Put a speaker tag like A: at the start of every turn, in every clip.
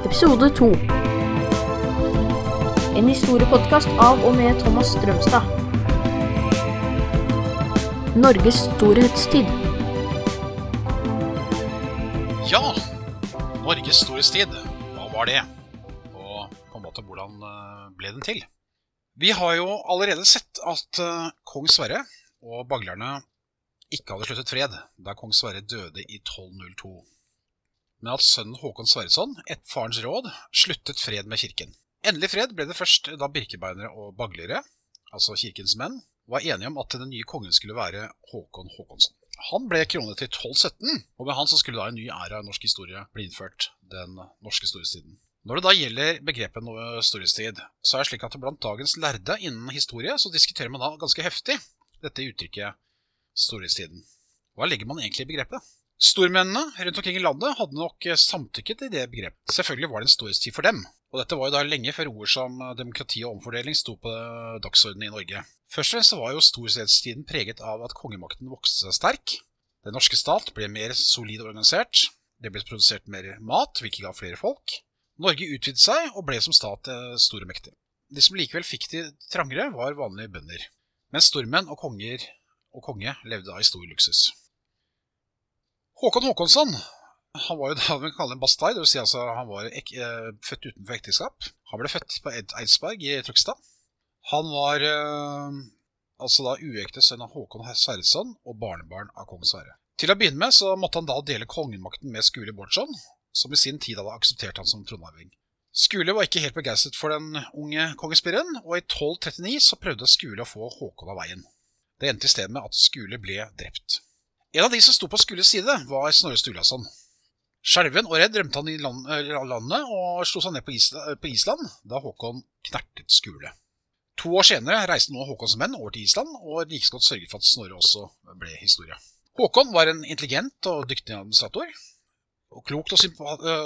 A: Episode 2 En historiepodkast av og med Thomas Strømstad. Norges storhetstid.
B: Ja, Norges storhetstid. Hva var det? Og på en måte hvordan eh, ble den til? Vi har jo allerede sett at eh, kong Sverre og baglerne ikke hadde sluttet fred da kong Sverre døde i 1202. Men at sønnen Håkon Sverreson, et farens råd, sluttet fred med kirken. Endelig fred ble det først da birkebeinere og baglere, altså kirkens menn, var enige om at den nye kongen skulle være Håkon Håkonsson. Han ble kronet til 1217, og med han så skulle da en ny æra i norsk historie bli innført, den norske storhetstiden. Når det da gjelder begrepet storhetstid, så er det slik at blant dagens lærde innen historie så diskuterer man da ganske heftig dette uttrykket storhetstiden. Hva legger man egentlig i begrepet? Stormennene rundt omkring i landet hadde nok samtykket i det begrepet. Selvfølgelig var det en storhetstid for dem, og dette var jo da lenge før ord som demokrati og omfordeling sto på dagsordenen i Norge. Først og fremst var jo storhetstiden preget av at kongemakten vokste seg sterk. Den norske stat ble mer solid organisert. Det ble produsert mer mat, hvilket ga flere folk. Norge utvidet seg og ble som stat stor og mektig. De som likevel fikk de trangere, var vanlige bønder. Mens stormenn og konger og konge levde da i stor luksus. Håkon Håkonsson han var jo da vi kaller en bastard, dvs. Si altså han var ek, eh, født utenfor ekteskap. Han ble født på Eidsberg i Trøgstad. Han var eh, altså da uekte sønn av Håkon Sverresson og barnebarn av kong Sverre. Til å begynne med så måtte han da dele kongemakten med Skule Bårdsson, som i sin tid hadde akseptert han som tronarving. Skule var ikke helt begeistret for den unge kongespirren, og i 1239 så prøvde Skule å få Håkon av veien. Det endte i stedet med at Skule ble drept. En av de som sto på Skules side, var Snorre Sturlason. Skjelven og redd rømte han i landet og slo seg ned på, Island da Håkon knertet Skule. To år senere reiste nå Håkons menn over til Island, og like godt sørget for at Snorre også ble historie. Håkon var en intelligent og dyktig administrator. Og Klokt og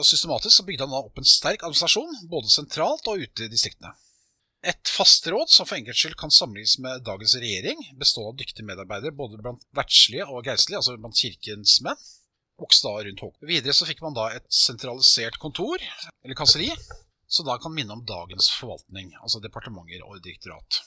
B: systematisk bygde han da opp en sterk administrasjon, både sentralt og ute i distriktene. Et fasteråd som for enkelts skyld kan sammenlignes med dagens regjering, består av dyktige medarbeidere både blant verdslige og geistlige, altså blant kirkens menn, vokste da rundt Håkon. Videre så fikk man da et sentralisert kontor, eller kanselli, som da kan minne om dagens forvaltning, altså departementer og direktorat.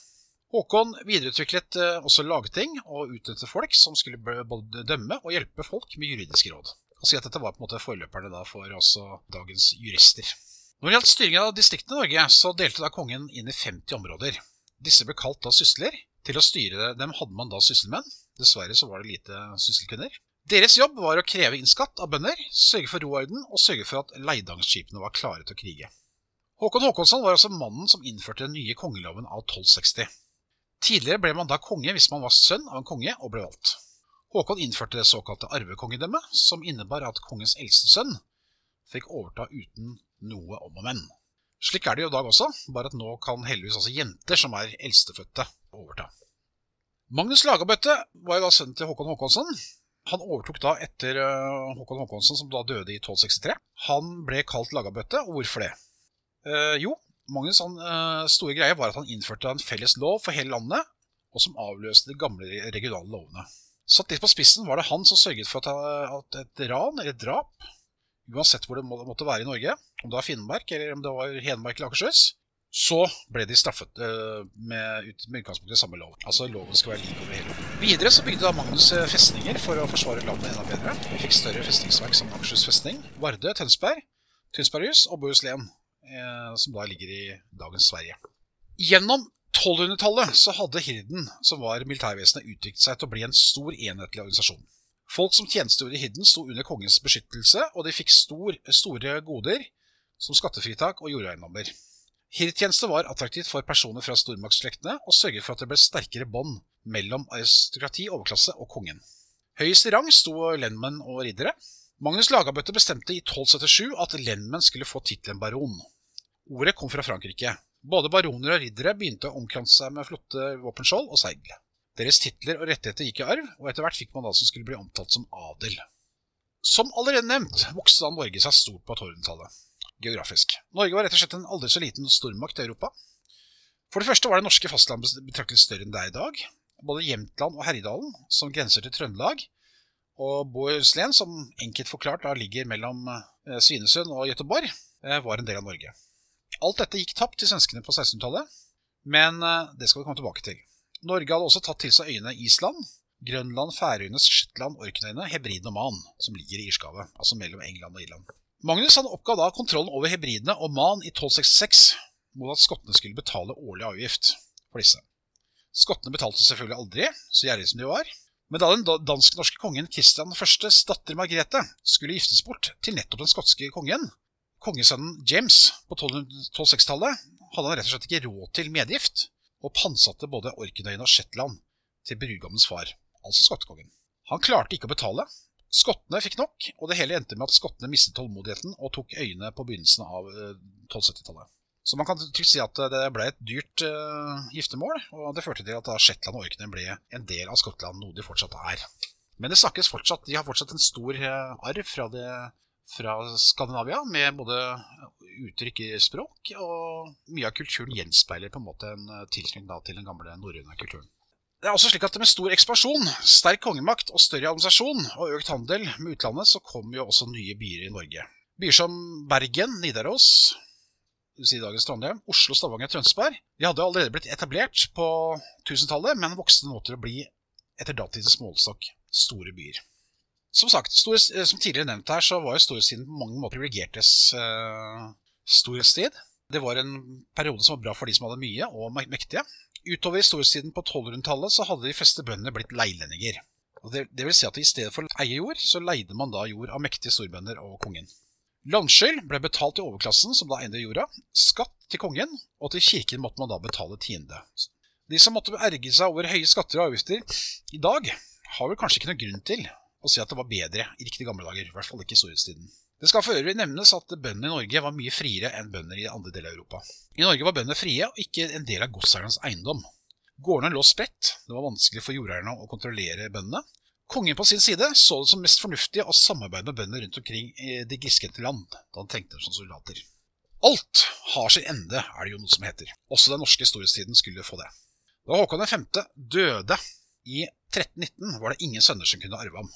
B: Håkon videreutviklet eh, også lagting og utnyttet folk som skulle både dømme og hjelpe folk med juridiske råd. Og si at dette var på en måte forløperne da for også dagens jurister. Når det gjaldt styringen av distriktene i Norge, så delte da kongen inn i 50 områder. Disse ble kalt da sysler. Til å styre dem hadde man da sysselmenn. Dessverre så var det lite sysselkvinner. Deres jobb var å kreve inn skatt av bønder, sørge for ro og orden og sørge for at leidangsskipene var klare til å krige. Håkon Håkonsson var altså mannen som innførte den nye kongeloven av 1260. Tidligere ble man da konge hvis man var sønn av en konge og ble valgt. Håkon innførte det såkalte arvekongedømmet, som innebar at kongens eldste sønn fikk overta uten noe om og men. Slik er det jo i dag også, bare at nå kan heldigvis også jenter som er eldstefødte, overta. Magnus Lagabøtte var jo da sønnen til Håkon Håkonsson. Han overtok da etter uh, Håkon Håkonsson, som da døde i 1263. Han ble kalt Lagabøtte, og hvorfor det? Eh, jo, Magnus' han, eh, store greie var at han innførte en felles lov for hele landet, og som avløste de gamle regionale lovene. Satt litt på spissen var det han som sørget for at, at et ran eller et drap uansett hvor det måtte være i Norge, om det var Finnmark eller om det var Hedmark eller Akershus, så ble de straffet uh, med, med utgangspunkt i samme lov. Altså loven skal være lik over hele Videre så bygde da Magnus eh, festninger for å forsvare landet enda bedre. Vi fikk større festningsverk som Akershus festning, Vardø, Tønsberg, Tønsberghus og Bohuslän, eh, som da ligger i dagens Sverige. Gjennom 1200-tallet så hadde Hirden, som var militærvesenet, utviklet seg til å bli en stor enhetlig organisasjon. Folk som tjenestegjorde i Hidden, sto under kongens beskyttelse, og de fikk stor, store goder, som skattefritak og jordeiendommer. Hirdtjeneste var attraktivt for personer fra stormaktsslektene, og sørget for at det ble sterkere bånd mellom aristokrati, overklasse og kongen. Høyest i rang sto lendmenn og riddere. Magnus Lagabøtte bestemte i 1277 at lendmenn skulle få tittelen baron. Ordet kom fra Frankrike. Både baroner og riddere begynte å omkranse seg med flotte våpenskjold og seil. Deres titler og rettigheter gikk i arv, og etter hvert fikk man da som skulle bli omtalt som adel. Som allerede nevnt vokste da Norge seg stort på 1200-tallet, geografisk. Norge var rett og slett en aldri så liten stormakt i Europa. For det første var det norske fastlandet betraktet større enn det er i dag. Både Jämtland og Herjedalen, som grenser til Trøndelag, og Bohuslän, som enkelt forklart da ligger mellom eh, Svinesund og Göteborg, eh, var en del av Norge. Alt dette gikk tapt til svenskene på 1600-tallet, men eh, det skal vi komme tilbake til. Norge hadde også tatt til seg øyene Island, Grønland, Færøyene, Shetland, Orknøyene, Hebriden og Man, som ligger i Irskavet, altså mellom England og Irland. Magnus han oppga da kontrollen over Hebridene og Man i 1266 mot at skottene skulle betale årlig avgift for disse. Skottene betalte selvfølgelig aldri, så gjerrige som de var. Men da den dansk-norske kongen Kristian 1.s datter Margrethe skulle giftes bort til nettopp den skotske kongen, kongesønnen James på 1260-tallet, hadde han rett og slett ikke råd til medgift, og pantsatte både Orknøyene og Shetland til brudgommens far, altså skottekongen. Han klarte ikke å betale. Skottene fikk nok, og det hele endte med at skottene mistet tålmodigheten og tok øyene på begynnelsen av 1270-tallet. Så man kan trygt si at det ble et dyrt uh, giftermål, og det førte til at Shetland og Orkney ble en del av Skottland, noe de fortsatt er. Men det snakkes fortsatt, de har fortsatt en stor uh, arv fra, det, fra, Skandinavia, med både uttrykk i språk, og mye av kulturen gjenspeiler på en måte en uh, tilknytning til den gamle norrøne kulturen. Det er også slik at Med stor ekspansjon, sterk kongemakt og større administrasjon og økt handel med utlandet, så kom jo også nye byer i Norge. Byer som Bergen, Nidaros, si dagens Trondheim, Oslo, Stavanger, og Tønsberg. De hadde allerede blitt etablert på 1000-tallet, men vokste nå til å bli, etter datidens målestokk, store byer. Som sagt, store, eh, som tidligere nevnt her, så var jo storhetstiden på mange måter privilegiertes uh, storhetstid. Det var en periode som var bra for de som hadde mye og mektige. Utover i storhetstiden på 1200-tallet så hadde de fleste bøndene blitt leilendinger. Det, det vil si at i stedet for å eie jord, så leide man da jord av mektige storbønder og kongen. Landskyld ble betalt til overklassen, som da eide jorda, skatt til kongen, og til kirken måtte man da betale tiende. De som måtte erge seg over høye skatter og avgifter i dag, har vel kanskje ikke noen grunn til å si at det var bedre i riktige gamle dager, i hvert fall ikke i storhetstiden. Det skal for øvrig nevnes at bøndene i Norge var mye friere enn bønder i andre deler av Europa. I Norge var bøndene frie og ikke en del av godseiernes eiendom. Gårdene lå spredt, det var vanskelig for jordeierne å kontrollere bøndene, Kongen på sin side så det som mest fornuftig å samarbeide med bønder rundt omkring i de grisgrendte land, da han tenkte dem som soldater. Alt har sin ende, er det jo noe som heter. Også den norske historietiden skulle få det. Da Håkon 5. døde i 1319, var det ingen sønner som kunne arve ham.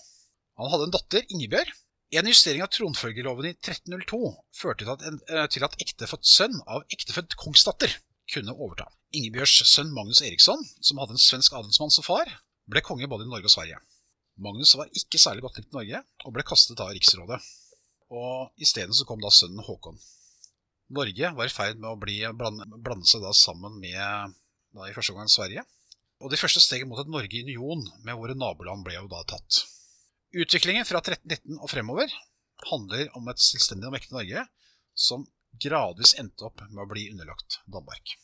B: Han hadde en datter, Ingebjørg. En justering av tronfølgeloven i 1302 førte til at, en, eh, til at ektefødt sønn av ektefødt kongsdatter kunne overta. Ingebjørgs sønn Magnus Eriksson, som hadde en svensk adelsmann som far, ble konge både i Norge og Sverige. Magnus var ikke særlig godt likt i Norge, og ble kastet av riksrådet. Og Isteden kom da sønnen Håkon. Norge var i ferd med å bli, blande, blande, seg da sammen med da i første omgang Sverige. Og de første stegene mot et Norge i union med våre naboland ble jo da tatt. Utviklingen fra 1319 og fremover handler om et selvstendig og mektig Norge som gradvis endte opp med å bli underlagt Danmark.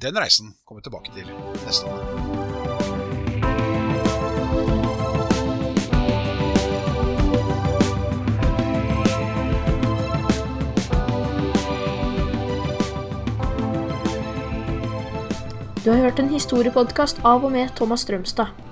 B: Den reisen kommer vi tilbake til neste år.
A: Du har hørt en historiepodkast av og med Thomas Strømstad.